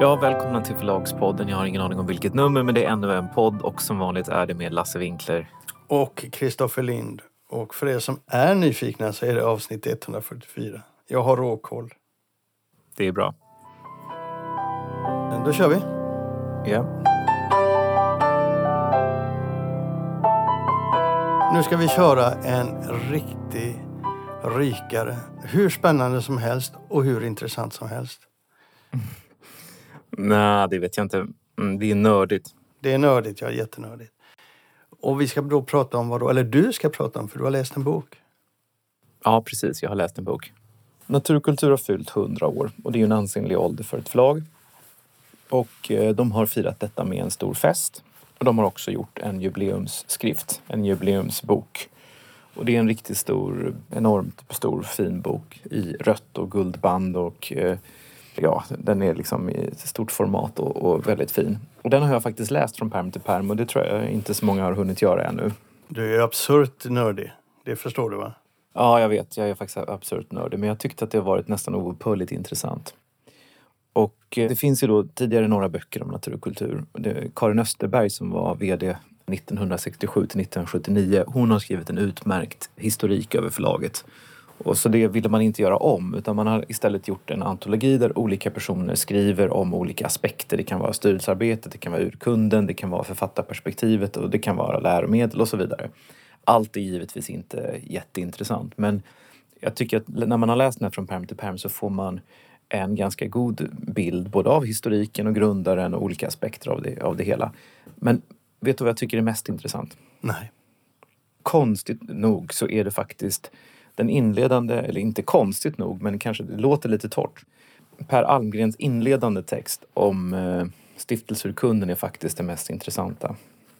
Ja, välkomna till Förlagspodden. Jag har ingen aning om vilket nummer, men det är ännu en podd och som vanligt är det med Lasse Winkler. Och Kristoffer Lind. Och för er som är nyfikna så är det avsnitt 144. Jag har råkoll. Det är bra. Då kör vi. Ja. Nu ska vi köra en riktig rykare. Hur spännande som helst och hur intressant som helst. Nej, det vet jag inte. Mm, det är nördigt. Det är nördigt, ja. Jättenördigt. Och vi ska då prata om vad då? Eller du ska prata om, för du har läst en bok. Ja, precis. Jag har läst en bok. Natur och kultur har fyllt 100 år och det är ju en ansenlig ålder för ett förlag. Och eh, de har firat detta med en stor fest. Och de har också gjort en jubileumsskrift, en jubileumsbok. Och det är en riktigt stor, enormt stor fin bok i rött och guldband och eh, ja, den är liksom i stort format och, och, väldigt fin. Och den har jag faktiskt läst från perm till perm och det tror jag inte så många har hunnit göra ännu. Du är absurt nördig, det förstår du va? Ja, jag vet. Jag är faktiskt absurt nördig men jag tyckte att det har varit nästan oupphörligt intressant. Och eh, det finns ju då tidigare några böcker om natur och kultur. Karin Österberg som var VD 1967 till 1979, hon har skrivit en utmärkt historik över förlaget. Och så det ville man inte göra om utan man har istället gjort en antologi där olika personer skriver om olika aspekter. Det kan vara styrelsearbetet, det kan vara urkunden, det kan vara författarperspektivet och det kan vara läromedel och så vidare. Allt är givetvis inte jätteintressant men jag tycker att när man har läst den här från perm till perm så får man en ganska god bild både av historiken och grundaren och olika aspekter av det, av det hela. Men vet du vad jag tycker är mest intressant? Nej. Konstigt nog så är det faktiskt den inledande, eller inte konstigt nog, men kanske det låter lite torrt. Per Almgrens inledande text om eh, stiftelseurkunden är faktiskt det mest intressanta.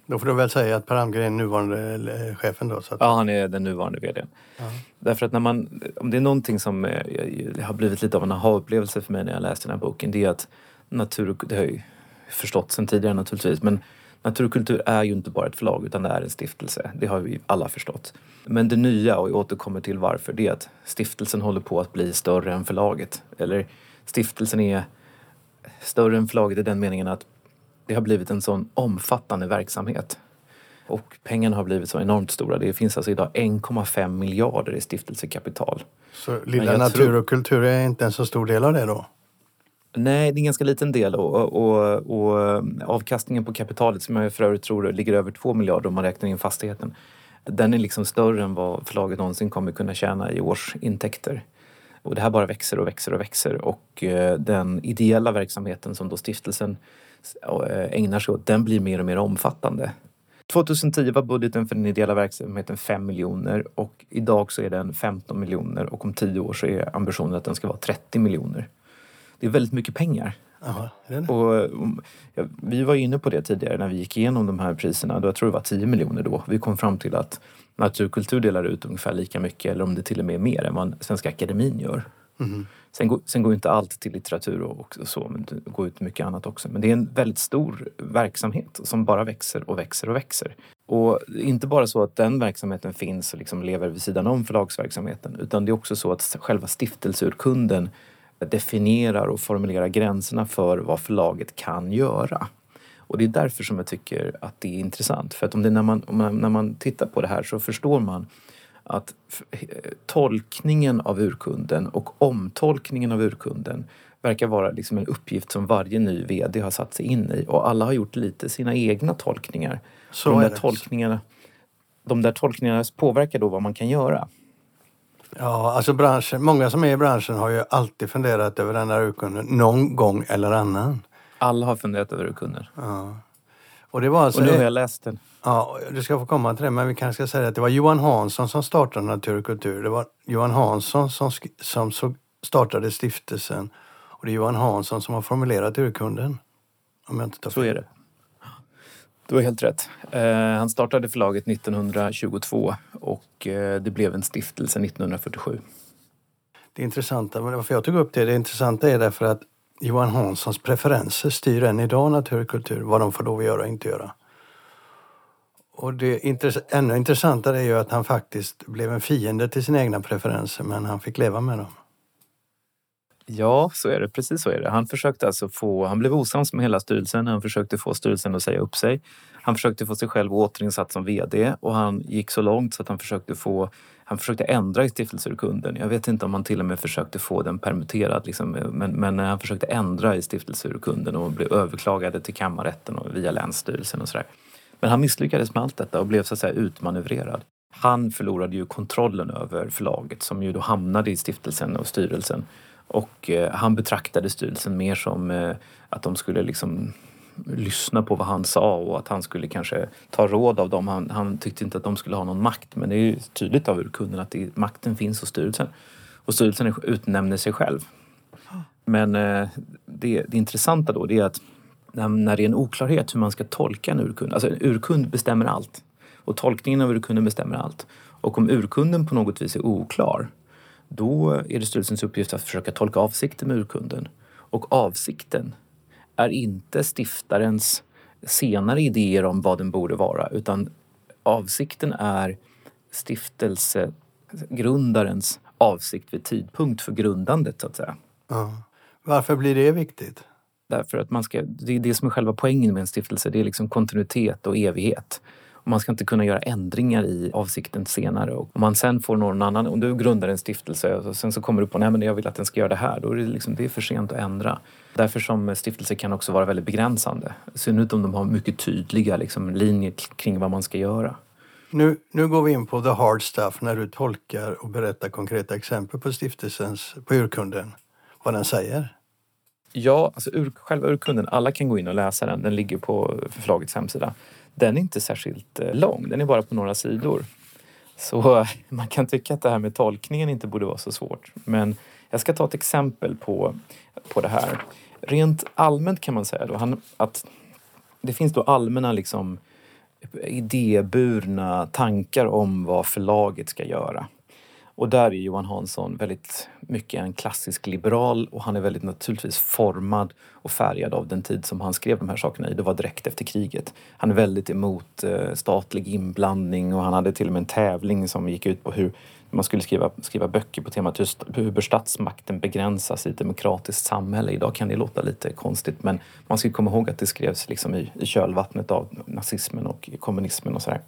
Då får du väl säga att Per Almgren är nuvarande eh, chefen då? Så att... Ja, han är den nuvarande vdn. Ja. Därför att när man, om det är någonting som eh, har blivit lite av en aha-upplevelse för mig när jag läste den här boken, det är att natur, det har jag ju förstått sedan tidigare naturligtvis, men Natur och kultur är ju inte bara ett förlag utan det är en stiftelse. Det har vi alla förstått. Men det nya, och jag återkommer till varför, det är att stiftelsen håller på att bli större än förlaget. Eller stiftelsen är större än förlaget i den meningen att det har blivit en sån omfattande verksamhet. Och pengarna har blivit så enormt stora. Det finns alltså idag 1,5 miljarder i stiftelsekapital. Så lilla natur och kultur är inte en så stor del av det då? Nej, det är en ganska liten del och, och, och eh, avkastningen på kapitalet som jag för övrigt tror ligger över 2 miljarder om man räknar in fastigheten. Den är liksom större än vad förlaget någonsin kommer kunna tjäna i årsintäkter. Och det här bara växer och växer och växer och eh, den ideella verksamheten som då stiftelsen eh, ägnar sig åt, den blir mer och mer omfattande. 2010 var budgeten för den ideella verksamheten 5 miljoner och idag så är den 15 miljoner och om 10 år så är ambitionen att den ska vara 30 miljoner. Det är väldigt mycket pengar. Aha, och, ja, vi var inne på det tidigare när vi gick igenom de här priserna. Jag tror det var 10 miljoner då. Vi kom fram till att Naturkultur delar ut ungefär lika mycket eller om det till och med mer än vad Svenska Akademin gör. Mm. Sen, går, sen går inte allt till litteratur och, och så, men det går ut mycket annat också. Men det är en väldigt stor verksamhet som bara växer och växer och växer. Och inte bara så att den verksamheten finns och liksom lever vid sidan om förlagsverksamheten utan det är också så att själva stiftelseurkunden definierar och formulerar gränserna för vad förlaget kan göra. Och det är därför som jag tycker att det är intressant. För att om det, när, man, om man, när man tittar på det här så förstår man att tolkningen av urkunden och omtolkningen av urkunden verkar vara liksom en uppgift som varje ny VD har satt sig in i och alla har gjort lite sina egna tolkningar. Så de, där tolkningarna, de där tolkningarna påverkar då vad man kan göra. Ja, alltså branschen, många som är i branschen har ju alltid funderat över den där urkunden någon gång eller annan. Alla har funderat över urkunden. Ja. Och, det var alltså, och nu har jag läst den. Ja, du ska få komma till det, men vi kanske ska säga att det var Johan Hansson som startade Natur och kultur. Det var Johan Hansson som, som startade stiftelsen och det är Johan Hansson som har formulerat urkunden. Om jag inte tar Så är det. Du har helt rätt. Eh, han startade förlaget 1922 och eh, det blev en stiftelse 1947. Det intressanta, varför jag tog upp det, det intressanta är därför att Johan Hanssons preferenser styr än idag natur och kultur, vad de får lov att göra och inte göra. Och det intress ännu intressantare är ju att han faktiskt blev en fiende till sina egna preferenser men han fick leva med dem. Ja, så är det. Precis så är det. Han försökte alltså få, han blev osams med hela styrelsen. Han försökte få styrelsen att säga upp sig. Han försökte få sig själv återinsatt som VD och han gick så långt så att han försökte få han försökte ändra i stiftelseurkunden. Jag vet inte om han till och med försökte få den permitterad, liksom, men, men eh, han försökte ändra i stiftelseurkunden och blev överklagade till kammarrätten och via Länsstyrelsen och sådär. Men han misslyckades med allt detta och blev så att säga utmanövrerad. Han förlorade ju kontrollen över förlaget som ju då hamnade i stiftelsen och styrelsen. Och eh, han betraktade styrelsen mer som eh, att de skulle liksom lyssna på vad han sa och att han skulle kanske ta råd av dem. Han, han tyckte inte att de skulle ha någon makt men det är ju tydligt av urkunden att det, makten finns hos styrelsen. Och styrelsen utnämner sig själv. Men eh, det, det intressanta då det är att när, när det är en oklarhet hur man ska tolka en urkund. Alltså en urkund bestämmer allt och tolkningen av urkunden bestämmer allt. Och om urkunden på något vis är oklar då är det styrelsens uppgift att försöka tolka avsikten med urkunden. Och avsikten är inte stiftarens senare idéer om vad den borde vara utan avsikten är stiftelsegrundarens avsikt vid tidpunkt för grundandet så att säga. Ja. Varför blir det viktigt? Därför att man ska, det är det som är själva poängen med en stiftelse, det är liksom kontinuitet och evighet. Man ska inte kunna göra ändringar i avsikten senare. Och om man sen får någon annan, om du grundar en stiftelse och sen så kommer du på att jag vill att den ska göra det här, då är det, liksom, det är för sent att ändra. Därför som stiftelser kan också vara väldigt begränsande. I synnerhet om de har mycket tydliga liksom, linjer kring vad man ska göra. Nu, nu går vi in på the hard stuff när du tolkar och berättar konkreta exempel på stiftelsens, på urkunden, vad den säger. Ja, alltså ur, själva urkunden, alla kan gå in och läsa den. Den ligger på förlagets hemsida den är inte särskilt eh, lång, den är bara på några sidor. Så man kan tycka att det här med tolkningen inte borde vara så svårt. Men jag ska ta ett exempel på, på det här. Rent allmänt kan man säga då, att det finns då allmänna liksom idéburna tankar om vad förlaget ska göra. Och där är Johan Hansson väldigt mycket en klassisk liberal och han är väldigt naturligtvis formad och färgad av den tid som han skrev de här sakerna i. Det var direkt efter kriget. Han är väldigt emot eh, statlig inblandning och han hade till och med en tävling som gick ut på hur man skulle skriva, skriva böcker på temat hur, hur bör statsmakten begränsas i ett demokratiskt samhälle. Idag kan det låta lite konstigt men man ska komma ihåg att det skrevs liksom i, i kölvattnet av nazismen och kommunismen och sådär.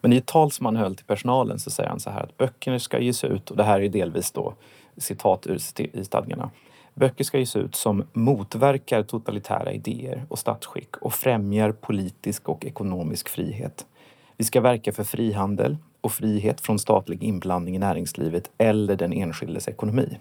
Men i ett tal som han höll till personalen så säger han så här att böckerna ska ges ut, och det här är delvis då citat ur i stadgarna. Böcker ska ges ut som motverkar totalitära idéer och statsskick och främjar politisk och ekonomisk frihet. Vi ska verka för frihandel och frihet från statlig inblandning i näringslivet eller den enskildes ekonomi.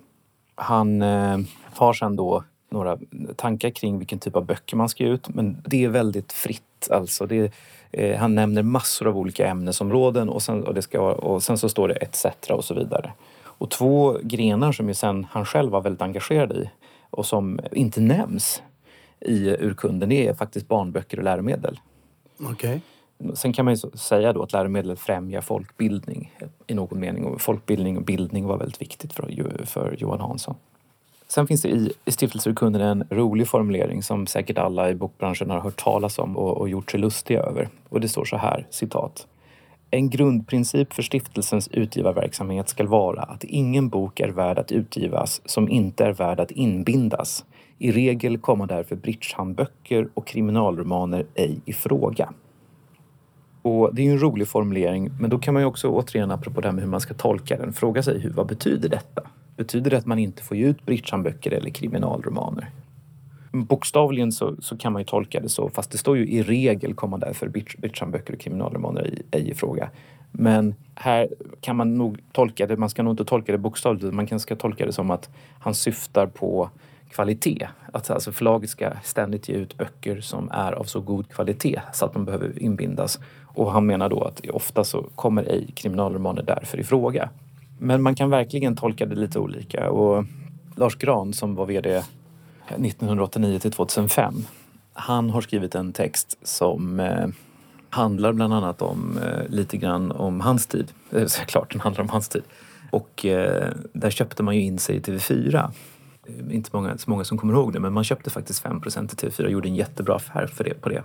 Han eh, har sedan då några tankar kring vilken typ av böcker man ska ge ut men det är väldigt fritt. Alltså det, Eh, han nämner massor av olika ämnesområden och sen, och det ska, och sen så står det ETC och så vidare. Och två grenar som ju sen han själv var väldigt engagerad i och som inte nämns i urkunden är faktiskt barnböcker och läromedel. Okay. Sen kan man ju säga då att läromedel främjar folkbildning i någon mening och folkbildning och bildning var väldigt viktigt för, för Johan Hansson. Sen finns det i, i stiftelseurkunden en rolig formulering som säkert alla i bokbranschen har hört talas om och, och gjort sig lustiga över. Och det står så här, citat. En grundprincip för stiftelsens utgivarverksamhet ska vara att ingen bok är värd att utgivas som inte är värd att inbindas. I regel kommer därför bridgehandböcker och kriminalromaner ej i fråga. Och det är ju en rolig formulering, men då kan man ju också återigen, apropå det här med hur man ska tolka den, fråga sig hur, vad betyder detta? Betyder det att man inte får ge ut Britchan-böcker eller kriminalromaner? Bokstavligen så, så, kan man ju tolka det så, fast det står ju i regel komma därför Britchan-böcker och kriminalromaner ej i fråga. Men här kan man nog tolka det, man ska nog inte tolka det bokstavligt, man kan ska tolka det som att han syftar på kvalitet. Att alltså förlaget ska ständigt ge ut böcker som är av så god kvalitet så att de behöver inbindas. Och han menar då att ofta så kommer ej kriminalromaner därför i fråga. Men man kan verkligen tolka det lite olika och Lars Gran som var VD 1989 till 2005 han har skrivit en text som eh, handlar bland annat om eh, lite grann om hans tid. Eh, såklart den handlar om hans tid. Och eh, där köpte man ju in sig i TV4. Eh, inte många, så många som kommer ihåg det men man köpte faktiskt 5% i TV4 och gjorde en jättebra affär för det, på det.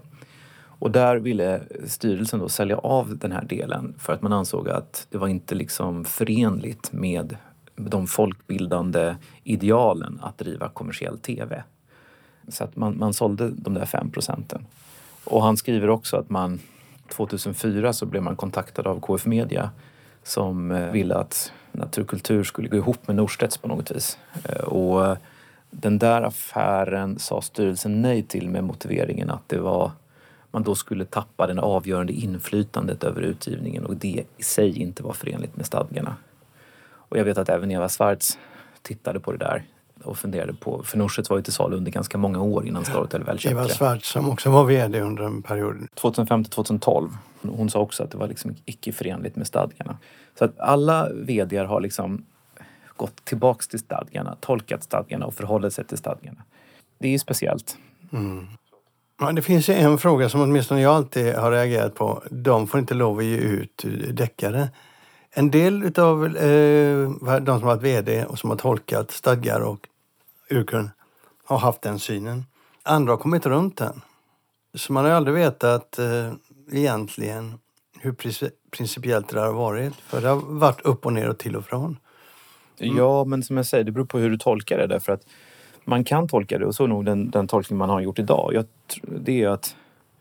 Och där ville styrelsen då sälja av den här delen för att man ansåg att det var inte liksom förenligt med de folkbildande idealen att driva kommersiell tv. Så att man, man sålde de där fem procenten. Och han skriver också att man 2004 så blev man kontaktad av KF Media som eh, ville att naturkultur skulle gå ihop med Norstedts på något vis. Eh, och den där affären sa styrelsen nej till med motiveringen att det var man då skulle tappa det avgörande inflytandet över utgivningen och det i sig inte var förenligt med stadgarna. Och jag vet att även Eva Svarts tittade på det där och funderade på, för Norstedts var ju till salu under ganska många år innan Storytel väl köpte Eva Svarts som också var VD under en period. 2005 till 2012. Hon sa också att det var liksom icke förenligt med stadgarna. Så att alla VD har liksom gått tillbaks till stadgarna, tolkat stadgarna och förhållit sig till stadgarna. Det är ju speciellt. Mm. Ja, det finns ju en fråga som åtminstone jag alltid har reagerat på. De får inte lov att ge ut deckare. En del av eh, de som har varit VD och som har tolkat stadgar och urkund har haft den synen. Andra har kommit runt den. Så man har aldrig vetat eh, egentligen hur principiellt det har varit. För det har varit upp och ner och till och från. Mm. Ja, men som jag säger, det beror på hur du tolkar det. Därför att man kan tolka det och så är nog den, den tolkning man har gjort idag. Jag, det är att,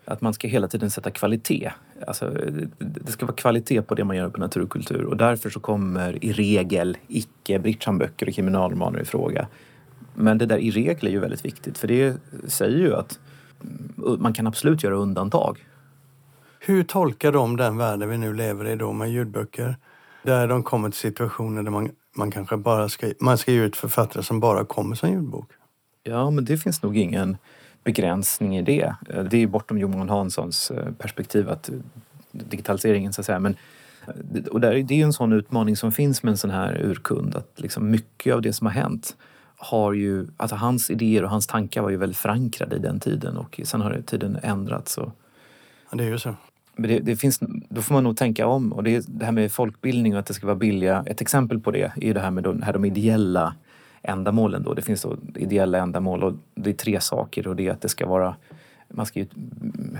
att man ska hela tiden sätta kvalitet. Alltså, det ska vara kvalitet på det man gör på natur och kultur och därför så kommer i regel icke Britschan-böcker och kriminalromaner i fråga. Men det där i regel är ju väldigt viktigt för det säger ju att mm, man kan absolut göra undantag. Hur tolkar de den världen vi nu lever i då med ljudböcker? Där de kommer till situationer där man man kanske bara ska, man ska ge ut författare som bara kommer som ljudbok? Ja, men det finns nog ingen begränsning i det. Det är bortom Johan Hanssons eh, perspektiv att eh, digitaliseringen så att säga. Men, eh, och där, det är ju en sån utmaning som finns med en sån här urkund att liksom mycket av det som har hänt har ju, alltså hans idéer och hans tankar var ju väldigt förankrade i den tiden och sen har tiden ändrats. Och, ja, det är ju så. Men det, det, finns, då får man nog tänka om. Och det, det här med folkbildning och att det ska vara billiga. Ett exempel på det är det här med de, här de ideella ändamålen. Då. Det finns då ideella ändamål och det är tre saker. Och det är att det ska vara man ska ge ut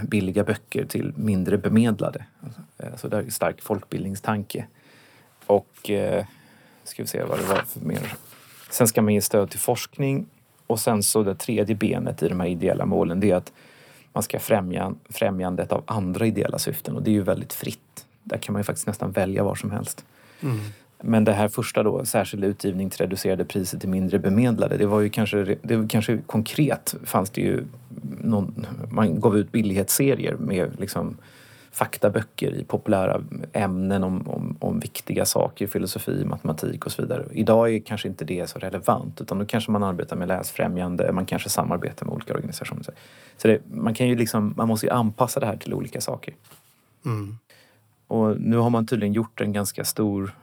billiga böcker till mindre bemedlade. Så det är en stark folkbildningstanke. Och eh, ska vi se vad det var för mer. Sen ska man ge stöd till forskning och sen så det tredje benet i de här ideella målen det är att man ska främja främjandet av andra ideella syften och det är ju väldigt fritt. Där kan man ju faktiskt nästan välja var som helst. Mm. Men det här första då, särskild utgivning till reducerade priser till mindre bemedlade, det var ju kanske, det var kanske konkret fanns det ju någon, man gav ut billighetsserier med liksom faktaböcker i populära ämnen om, om, om, viktiga saker, filosofi, matematik och så vidare. Idag är kanske inte det så relevant utan då kanske man arbetar med läsfrämjande, man kanske samarbetar med olika organisationer. Så det, man, kan ju liksom, man måste ju anpassa det här till olika saker. Mm. Och nu har man tydligen gjort en ganska stor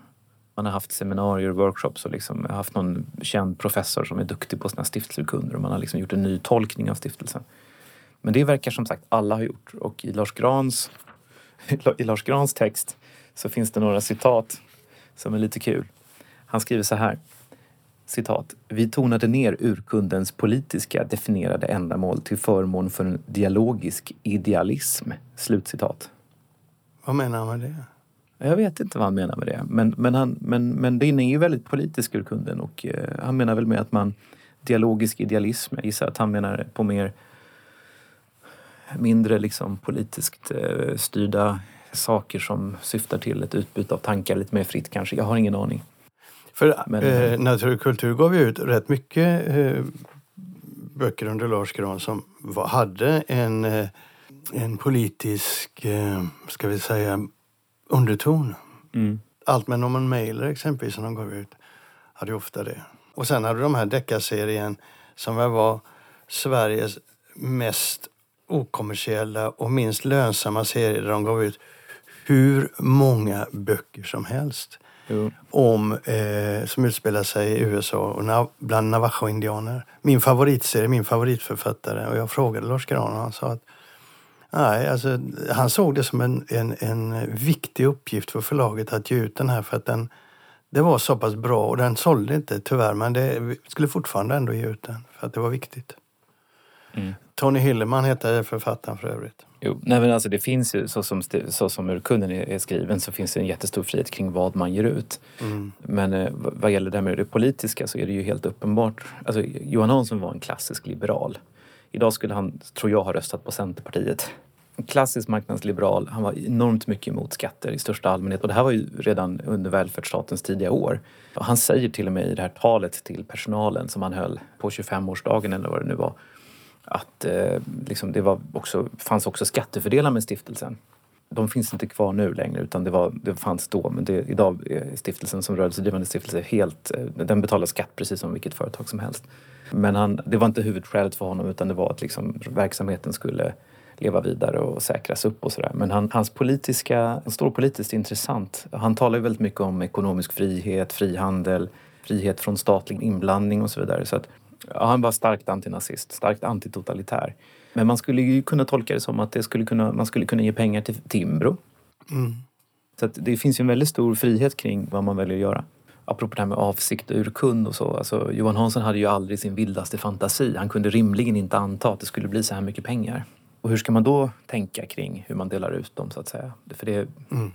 man har haft seminarier och workshops och liksom haft någon känd professor som är duktig på sina stiftelseurkunder och man har liksom gjort en ny tolkning av stiftelsen. Men det verkar som sagt alla ha gjort och i Lars Grans i Lars Grans text så finns det några citat som är lite kul. Han skriver så här. Citat. Vi tonade ner urkundens politiska definierade ändamål till förmån för en dialogisk idealism. Slutcitat. Vad menar han med det? Jag vet inte vad han menar med det. Men, men, han, men, men den är ju väldigt politisk urkunden och eh, han menar väl med att man dialogisk idealism, jag gissar att han menar på mer mindre liksom politiskt eh, styrda saker som syftar till ett utbyte av tankar lite mer fritt kanske. Jag har ingen aning. För Men, eh, Natur och kultur gav ju ut rätt mycket eh, böcker under Lars Gran som var, hade en, eh, en politisk, eh, ska vi säga, underton. Mm. Allt med Norman Mailer exempelvis som de gav ut hade ofta det. Och sen hade de här deckarserien som var Sveriges mest okommersiella och minst lönsamma serier där de gav ut hur många böcker som helst. Jo. Om, eh, som utspelar sig i USA och nav bland navajo-indianer. Min favoritserie, min favoritförfattare. Och jag frågade Lars Gran och han sa att nej, alltså, han såg det som en, en, en viktig uppgift för förlaget att ge ut den här för att den, det var så pass bra och den sålde inte tyvärr men det skulle fortfarande ändå ge ut den för att det var viktigt. Mm. Tony Hilleman heter författaren för övrigt. Jo, nej men alltså det finns ju, så som, så som urkunden är skriven, så finns det en jättestor frihet kring vad man ger ut. Mm. Men eh, vad gäller det med det politiska så är det ju helt uppenbart. Alltså, Johan Hansson var en klassisk liberal. Idag skulle han, tror jag, ha röstat på Centerpartiet. En klassisk marknadsliberal. Han var enormt mycket emot skatter i största allmänhet och det här var ju redan under välfärdsstatens tidiga år. Och han säger till och med i det här talet till personalen som han höll på 25-årsdagen eller vad det nu var att eh, liksom det var också, fanns också skattefördelar med stiftelsen. De finns inte kvar nu längre utan det, var, det fanns då men det, idag är stiftelsen som rörelsedrivande stiftelse helt, eh, den betalar skatt precis som vilket företag som helst. Men han, det var inte huvudskälet för honom utan det var att liksom verksamheten skulle leva vidare och säkras upp och sådär. Men han, hans politiska, han står politiskt intressant. Han talar ju väldigt mycket om ekonomisk frihet, frihandel, frihet från statlig inblandning och så vidare. Så att Ja, han var starkt antinazist, starkt antitotalitär. Men man skulle ju kunna tolka det som att det skulle kunna, man skulle kunna ge pengar till Timbro. Mm. Så det finns ju en väldigt stor frihet kring vad man väljer att göra. Apropå det här med avsikt och urkund och så. Alltså, Johan Hansson hade ju aldrig sin vildaste fantasi. Han kunde rimligen inte anta att det skulle bli så här mycket pengar. Och hur ska man då tänka kring hur man delar ut dem så att säga? För det, mm.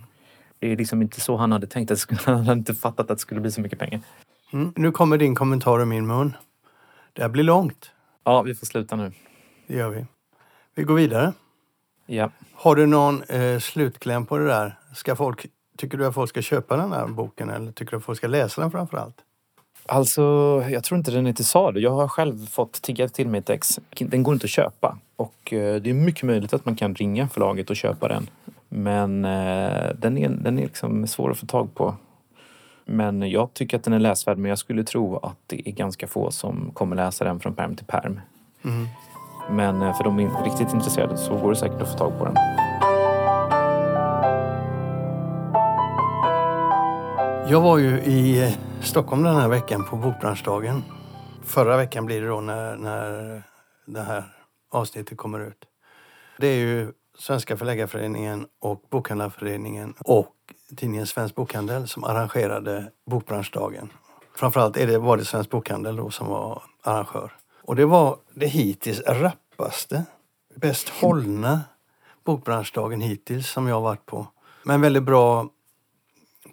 det är liksom inte så han hade tänkt. Han hade inte fattat att det skulle bli så mycket pengar. Mm. Nu kommer din kommentar i min mun. Det här blir långt. Ja, vi får sluta nu. Det gör vi. Vi går vidare. Ja. Har du någon eh, slutkläm på det där? Ska folk, tycker du att folk ska köpa den här boken eller tycker du att folk ska läsa den framför allt? Alltså, jag tror inte den är till salu. Jag har själv fått tigga till mig ett ex. Den går inte att köpa och eh, det är mycket möjligt att man kan ringa förlaget och köpa den. Men eh, den är, den är liksom svår att få tag på. Men jag tycker att den är läsvärd men jag skulle tro att det är ganska få som kommer läsa den från perm till perm. Mm. Men eh, för de är riktigt intresserade så går det säkert att få tag på den. Jag var ju i eh, Stockholm den här veckan på Bokbranschdagen. Förra veckan blir det då när, när det här avsnittet kommer ut. Det är ju Svenska förläggarföreningen och Bokhandlarföreningen och tidningen Svensk Bokhandel som arrangerade Bokbranschdagen. Framförallt är det, var det Svensk Bokhandel då som var arrangör. Och det var det hittills rappaste, bäst hållna Bokbranschdagen hittills som jag varit på. Men en väldigt bra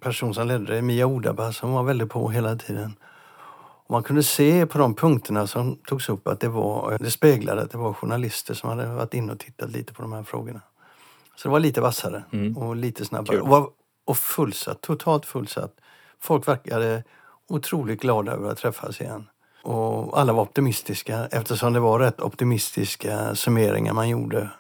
person som ledde det, Mia Odaba, som var väldigt på hela tiden. Och man kunde se på de punkterna som togs upp att det, var, det speglade att det var journalister som hade varit inne och tittat lite på de här frågorna. Så det var lite vassare mm. och lite snabbare. Och, och fullsatt, totalt fullsatt. Folk verkade otroligt glada över att träffas igen. Och alla var optimistiska eftersom det var rätt optimistiska summeringar man gjorde.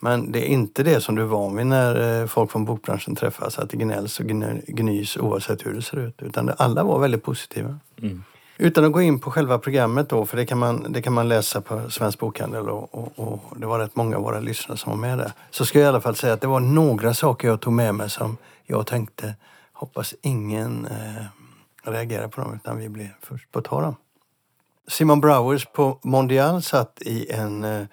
Men det är inte det som du är van vid när eh, folk från bokbranschen träffas, att det gnälls och gnys oavsett hur det ser ut. Utan alla var väldigt positiva. Mm. Utan att gå in på själva programmet då, för det kan man, det kan man läsa på Svensk Bokhandel och, och, och, det var rätt många av våra lyssnare som var med där. Så ska jag i alla fall säga att det var några saker jag tog med mig som jag tänkte, hoppas ingen eh, reagerar på dem utan vi blir först på att ta dem. Simon Browers på Mondial satt i en eh,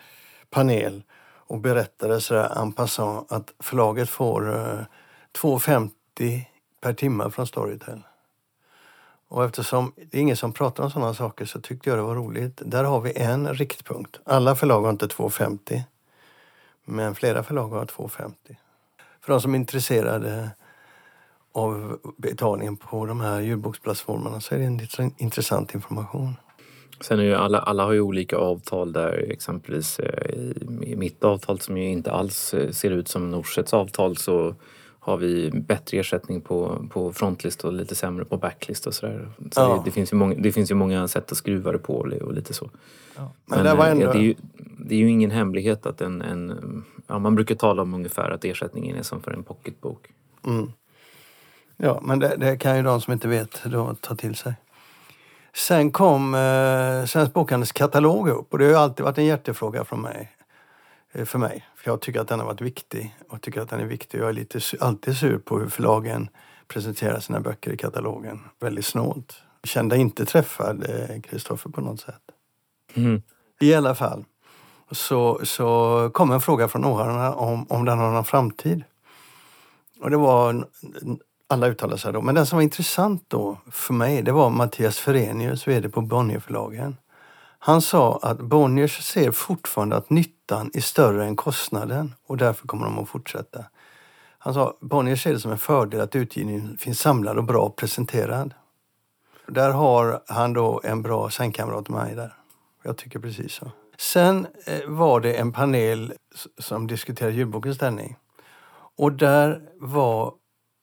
panel och berättade sådär en passant att förlaget får eh, 2,50 per timme från Storytel. Och eftersom det är ingen som pratar om sådana saker så tyckte jag det var roligt. Där har vi en riktpunkt. Alla förlag har inte 2,50 men flera förlag har 2,50. För de som är intresserade av betalningen på de här ljudboksplattformarna så är det en intressant information. Sen är ju alla, alla har ju olika avtal där exempelvis eh, i mitt avtal som ju inte alls eh, ser ut som Norsets avtal så har vi bättre ersättning på, på frontlist och lite sämre på backlist och sådär. Så ja. det, det, finns ju många, det finns ju många sätt att skruva det på och lite så. Ja. Men, Men det, ändå... det, är ju, det är ju ingen hemlighet att en, en ja, man brukar tala om ungefär att ersättningen är som för en pocketbok. Mm. Ja, men det, det, kan ju de som inte vet då ta till sig. Sen kom eh, Svensk Bokhandels katalog upp och det har alltid varit en hjärtefråga från mig, eh, för mig. För jag tycker att den har varit viktig och tycker att den är viktig. Jag är lite, alltid sur på hur förlagen presenterar sina böcker i katalogen. Väldigt snålt. Jag kände inte träffad Kristoffer eh, på något sätt. Mm. I alla fall så, så kom en fråga från åhörarna om, om den har någon framtid. Och det var alla uttalade sig då. Men den som var intressant då för mig, det var Mattias Ferenius, VD på Bonnierförlagen. Han sa att Bonniers ser fortfarande att nyttan är större än kostnaden och därför kommer de att fortsätta. Han sa Bonniers ser det som en fördel att utgivningen finns samlad och bra presenterad. Där har han då en bra sängkamrat med mig där. Jag tycker precis så. Sen eh, var det en panel som diskuterade ljudbokens ställning. Och där var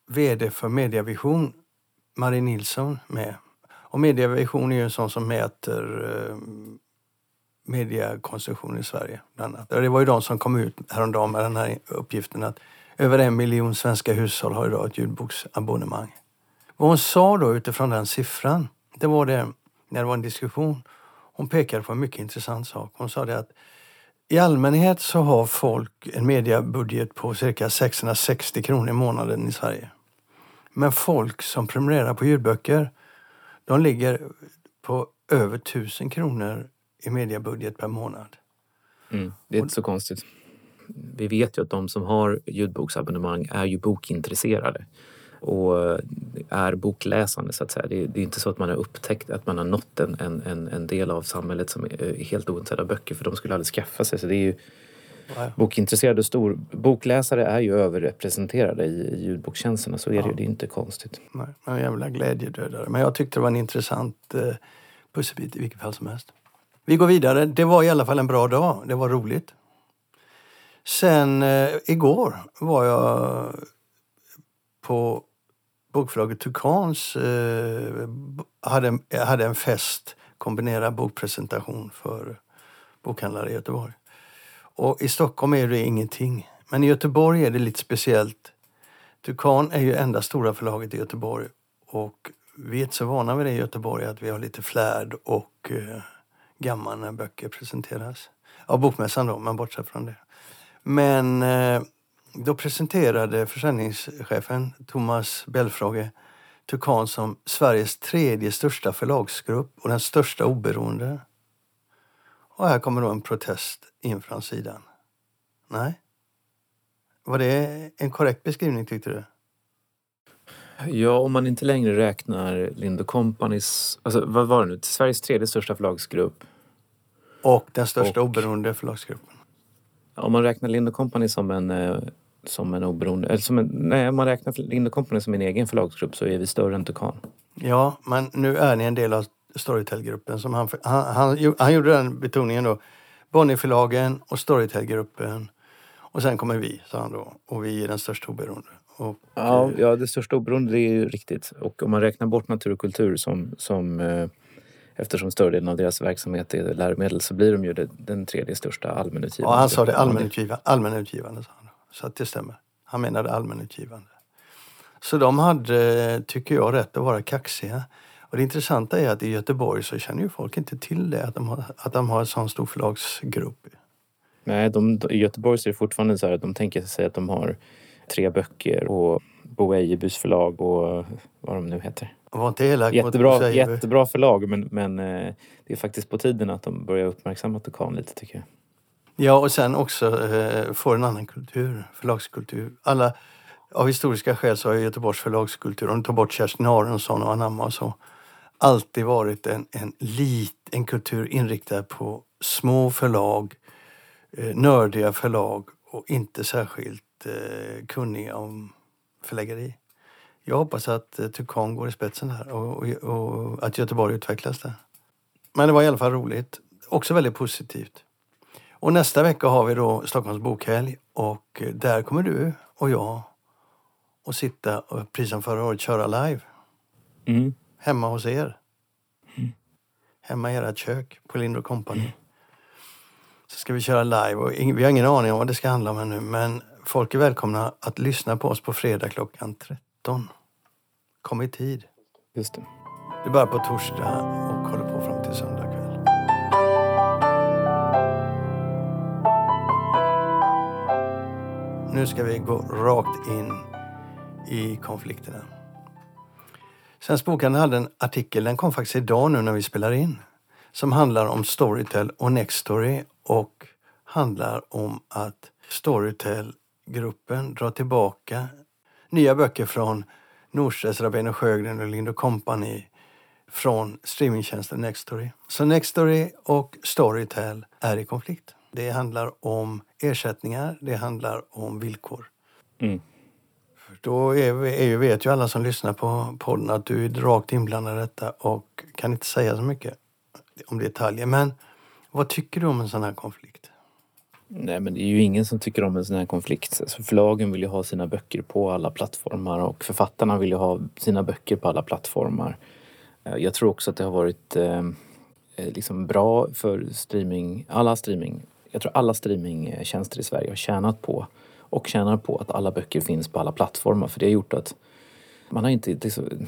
VD för Mediavision, Marie Nilsson, med. Och Mediavision är ju en sån som mäter eh, mediekonsumtion i Sverige. Bland annat. Det var ju de som kom ut häromdagen med den här uppgiften att över en miljon svenska hushåll har idag ett ljudboksabonnemang. Vad hon sa då utifrån den siffran, det var det när det var en diskussion. Hon pekade på en mycket intressant sak. Hon sa det att i allmänhet så har folk en mediebudget på cirka 660 kronor i månaden i Sverige. Men folk som prenumererar på ljudböcker, de ligger på över 1000 kronor i mediebudget per månad. Mm, det är inte så konstigt. Vi vet ju att de som har ljudboksabonnemang är ju bokintresserade och är bokläsande så att säga. Det är, det är, inte så att man har upptäckt att man har nått en, en, en del av samhället som är helt ointresserade av böcker för de skulle aldrig skaffa sig. Så det är ju, Nej. Bokintresserade och stor bokläsare är ju överrepresenterade i, i ljudbokstjänsterna. Så är ja. det ju, det är inte konstigt. Nej, en jävla glädjedödare. Men jag tyckte det var en intressant eh, pusselbit i vilket fall som helst. Vi går vidare. Det var i alla fall en bra dag. Det var roligt. Sen eh, igår var jag på bokförlaget Tukans eh, hade, hade en fest, kombinerad bokpresentation för bokhandlare i Göteborg. Och i Stockholm är det ingenting. Men i Göteborg är det lite speciellt. Tukan är ju enda stora förlaget i Göteborg och vi är inte så vana vid det i Göteborg att vi har lite flärd och eh, gammal när böcker presenteras. Ja, bokmässan då, men bortsett från det. Men eh, då presenterade försäljningschefen Thomas Belfrage Tukan som Sveriges tredje största förlagsgrupp och den största oberoende. Och här kommer då en protest in från sidan. Nej. Var det en korrekt beskrivning tyckte du? Ja, om man inte längre räknar Lind Companys, alltså vad var det nu, Sveriges tredje största förlagsgrupp. Och den största och, oberoende förlagsgruppen. Om man räknar Lind Company som en eh, som en oberoende, eller som en, nej, om man räknar Lind Company som en egen förlagsgrupp så är vi större än Tukan. Ja, men nu är ni en del av Storytel-gruppen. Som han, han, han, han gjorde den betoningen då. Bonnierförlagen och Storytel-gruppen. Och sen kommer vi, sa han då. Och vi är den största oberoende. Och, ja, eh, ja, det största oberoende det är ju riktigt. Och om man räknar bort natur och kultur som, som eh, eftersom större delen av deras verksamhet är läromedel så blir de ju det, den tredje största allmänutgivande. Ja, han sa det allmänutgivande. allmänutgivande sa han. Så att det stämmer. Han menade allmänutgivande. Så de hade, tycker jag, rätt att vara kaxiga. Och det intressanta är att i Göteborg så känner ju folk inte till det, att de har, att de har en sån stor förlagsgrupp. Nej, de, i Göteborg så är det fortfarande så här att de tänker sig att de har tre böcker och Bo Ejebys förlag och vad de nu heter. Var inte elak jättebra, jättebra förlag men, men eh, det är faktiskt på tiden att de börjar uppmärksamma Tukan lite tycker jag. Ja, och sen också eh, få en annan kultur, förlagskultur. Alla, av historiska skäl så har Göteborgs förlagskultur, om du tar bort Kerstin Aronsson och Anamma och så, alltid varit en, en, lit, en kultur inriktad på små förlag, eh, nördiga förlag och inte särskilt eh, kunniga om förläggeri. Jag hoppas att eh, Tukan går i spetsen här och, och, och, att Göteborg utvecklas där. Men det var i alla fall roligt. Också väldigt positivt. Och nästa vecka har vi då Stockholms bokhelg och eh, där kommer du och jag att sitta och precis som förra året köra live. Mm. Hemma hos er. Mm. Hemma i ert kök på Lind Company. Mm. Så ska vi köra live och vi har ingen aning om vad det ska handla om ännu men folk är välkomna att lyssna på oss på fredag klockan 13. Kom i tid. Just det. Det börjar på torsdag och håller på fram till söndag kväll. Nu ska vi gå rakt in i konflikterna. Svensk Bokhandel hade en artikel, den kom faktiskt idag nu när vi spelar in, som handlar om Storytel och Nextory och handlar om att Storytel-gruppen drar tillbaka nya böcker från Norstedts, Rabén och Sjögren och Lind Company från streamingtjänsten Nextory. Så Nextory och Storytel är i konflikt. Det handlar om ersättningar, det handlar om villkor. Mm. Då är, är, vet ju alla som lyssnar på podden att du är rakt inblandad i detta och kan inte säga så mycket om detaljer. Men vad tycker du om en sån här konflikt? Nej, men det är ju ingen som tycker om en sån här konflikt. Alltså, förlagen vill ju ha sina böcker på alla plattformar och författarna vill ju ha sina böcker på alla plattformar. Eh, jag tror också att det har varit eh, eh, liksom bra för streaming, alla streaming. Jag tror alla streamingtjänster i Sverige har tjänat på och tjänar på att alla böcker finns på alla plattformar för det har gjort att man har inte,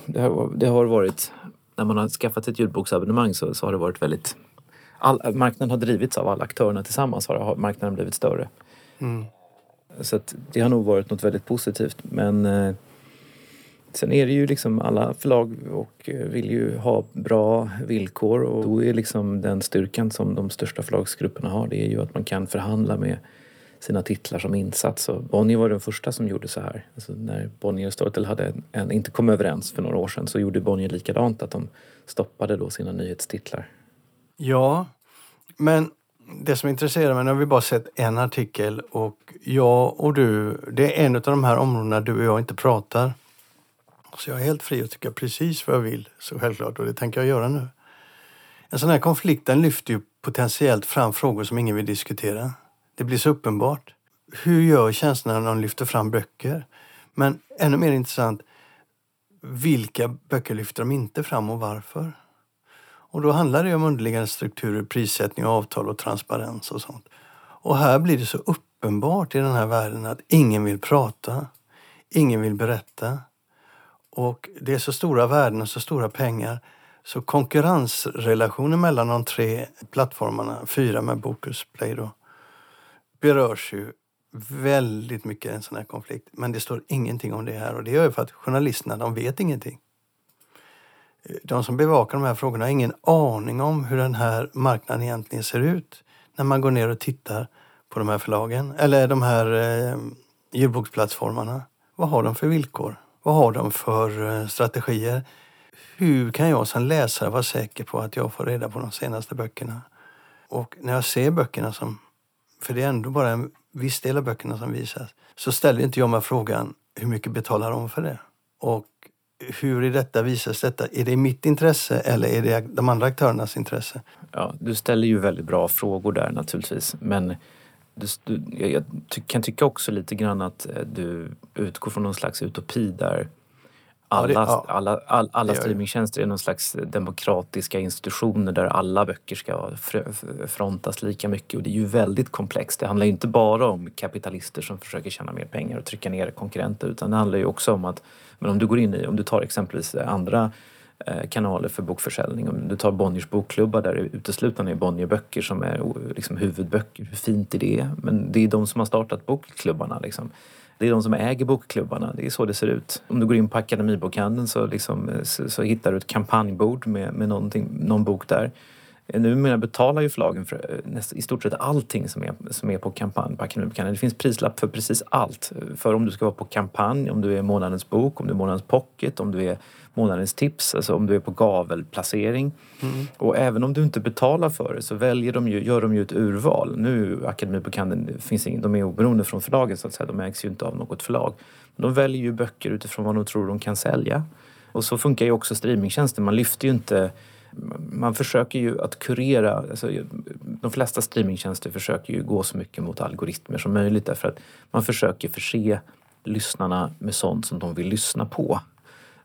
det har, det har varit, när man har skaffat ett ljudboksabonnemang så, så har det varit väldigt all, marknaden har drivits av alla aktörerna tillsammans har marknaden blivit större. Mm. Så det har nog varit något väldigt positivt men eh, sen är det ju liksom alla förlag och eh, vill ju ha bra villkor och då är liksom den styrkan som de största förlagsgrupperna har det är ju att man kan förhandla med sina titlar som insats. Och Bonnier var den första som gjorde så här. Alltså när Bonnier och Storytel hade en, en, inte kom överens för några år sedan så gjorde Bonnier likadant, att de stoppade då sina nyhetstitlar. Ja, men det som intresserar mig, nu har vi bara sett en artikel och jag och du, det är en av de här områdena du och jag inte pratar. Så jag är helt fri att tycka precis vad jag vill, så självklart, och det tänker jag göra nu. En sån här konflikt den lyfter ju potentiellt fram frågor som ingen vill diskutera. Det blir så uppenbart. Hur gör känslan när de lyfter fram böcker? Men ännu mer intressant, vilka böcker lyfter de inte fram och varför? Och då handlar det om underliggande strukturer, prissättning, avtal och transparens och sånt. Och här blir det så uppenbart i den här världen att ingen vill prata, ingen vill berätta. Och det är så stora värden och så stora pengar så konkurrensrelationen mellan de tre plattformarna, fyra med Bokus Play då, berörs ju väldigt mycket i en sån här konflikt. Men det står ingenting om det här och det gör ju för att journalisterna, de vet ingenting de som bevakar de här frågorna har ingen aning om hur den här marknaden egentligen ser ut när man går ner och tittar på de här förlagen eller de här eh, ljudboksplattformarna. Vad har de för villkor? Vad har de för eh, strategier? Hur kan jag som läsare vara säker på att jag får reda på de senaste böckerna? Och när jag ser böckerna som, för det är ändå bara en viss del av böckerna som visas, så ställer inte jag mig frågan hur mycket betalar de för det? Och hur i detta visas detta? Är det i mitt intresse eller är det de andra aktörernas intresse? Ja, du ställer ju väldigt bra frågor där naturligtvis. Men du, jag ty kan tycka också lite grann att eh, du utgår från någon slags utopi där alla, ja, det, alla, all, alla streamingtjänster är någon slags demokratiska institutioner där alla böcker ska frontas lika mycket och det är ju väldigt komplext. Det handlar inte bara om kapitalister som försöker tjäna mer pengar och trycka ner konkurrenter utan det handlar ju också om att, men om du går in i, om du tar exempelvis andra eh, kanaler för bokförsäljning. Om du tar Bonniers bokklubbar där det uteslutande är Bonnierböcker som är liksom huvudböcker. Hur fint är det? Men det är de som har startat bokklubbarna. Liksom. Det är de som äger bokklubbarna. Det är så det ser ut. Om du går in på Akademibokhandeln så, liksom, eh, så, så, hittar du ett kampanjbord med, med någon bok där. Eh, numera betalar ju förlagen för eh, i stort sett allting som är, som är på kampanj på Akademibokhandeln. Det finns prislapp för precis allt. För om du ska vara på kampanj, om du är månadens bok, om du är månadens pocket, om du är månadens tips, alltså om du är på gavelplacering. Mm. Och även om du inte betalar för det så väljer de ju, gör de ju ett urval. Nu Akademibokhandeln, finns ingen, de är oberoende från förlagen så att säga, de ägs ju inte av något förlag. De väljer ju böcker utifrån vad de tror de kan sälja. Och så funkar ju också streamingtjänster, man lyfter ju inte man försöker ju att kurera, alltså, de flesta streamingtjänster försöker ju gå så mycket mot algoritmer som möjligt därför att man försöker förse lyssnarna med sånt som de vill lyssna på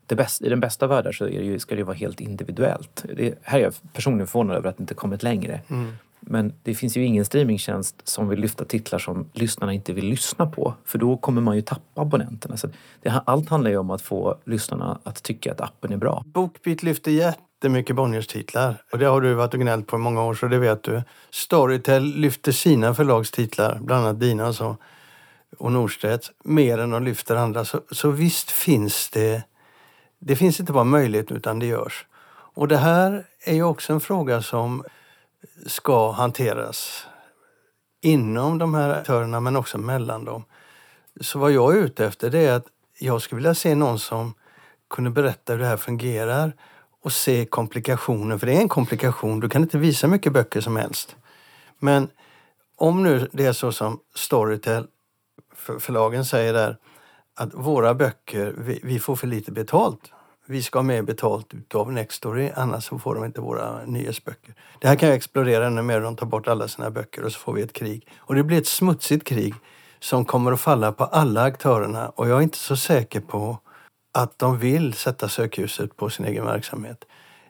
bästa, i den bästa världen så är det ju, ska det vara helt individuellt. Det, här är jag personligen förvånad över att det inte kommit längre. Mm. Men det finns ju ingen streamingtjänst som vill lyfta titlar som lyssnarna inte vill lyssna på. För då kommer man ju tappa abonnenterna. Så det, allt handlar ju om att få lyssnarna att tycka att appen är bra. Bookbeat lyfter jättemycket Bonniers titlar. Och det har du varit och gnällt på i många år så det vet du. Storytel lyfter sina förlagstitlar, bland annat dina och så, och Norstedts, mer än de lyfter andra. Så, så visst finns det det finns inte bara möjlighet utan det görs. Och det här är ju också en fråga som ska hanteras inom de här aktörerna men också mellan dem. Så vad jag är ute efter det är att jag skulle vilja se någon som kunde berätta hur det här fungerar och se komplikationen, för det är en komplikation. Du kan inte visa mycket böcker som helst. Men om nu det är så som Storytel, förlagen säger där, att våra böcker, vi, vi får för lite betalt. Vi ska ha mer betalt utav Nextory, annars så får de inte våra nyhetsböcker. Det här kan ju explodera ännu mer, de tar bort alla sina böcker och så får vi ett krig. Och det blir ett smutsigt krig som kommer att falla på alla aktörerna och jag är inte så säker på att de vill sätta sökljuset på sin egen verksamhet.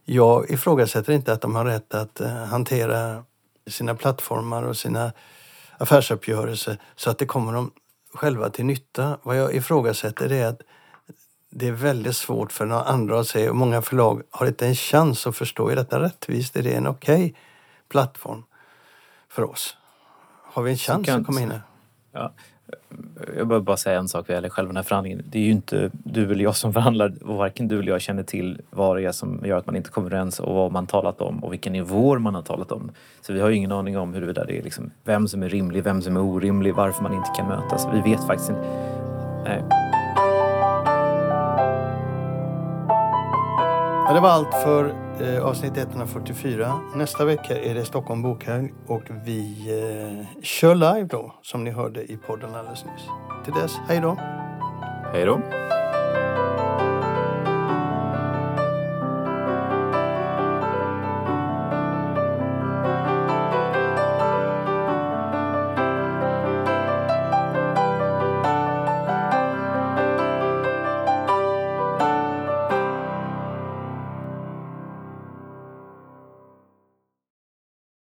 Jag ifrågasätter inte att de har rätt att eh, hantera sina plattformar och sina affärsuppgörelser så att det kommer dem själva till nytta. Vad jag ifrågasätter är att det är väldigt svårt för några andra att se och många förlag har inte en chans att förstå, är detta rättvist? Är det en okej okay plattform för oss? Har vi en chans att komma in här? Ja. Jag behöver bara säga en sak vad gäller själva den här förhandlingen. Det är ju inte du eller jag som förhandlar och varken du eller jag känner till vad det är som gör att man inte kommer överens och vad man talat om och vilka nivåer man har talat om. Så vi har ingen aning om huruvida det är liksom vem som är rimlig, vem som är orimlig, varför man inte kan mötas. Vi vet faktiskt inte. Nej. Det var allt för eh, avsnitt 144. Nästa vecka är det Stockholm Bokhelg och vi eh, kör live då, som ni hörde i podden alldeles nyss. Till dess, hej då! Hej då!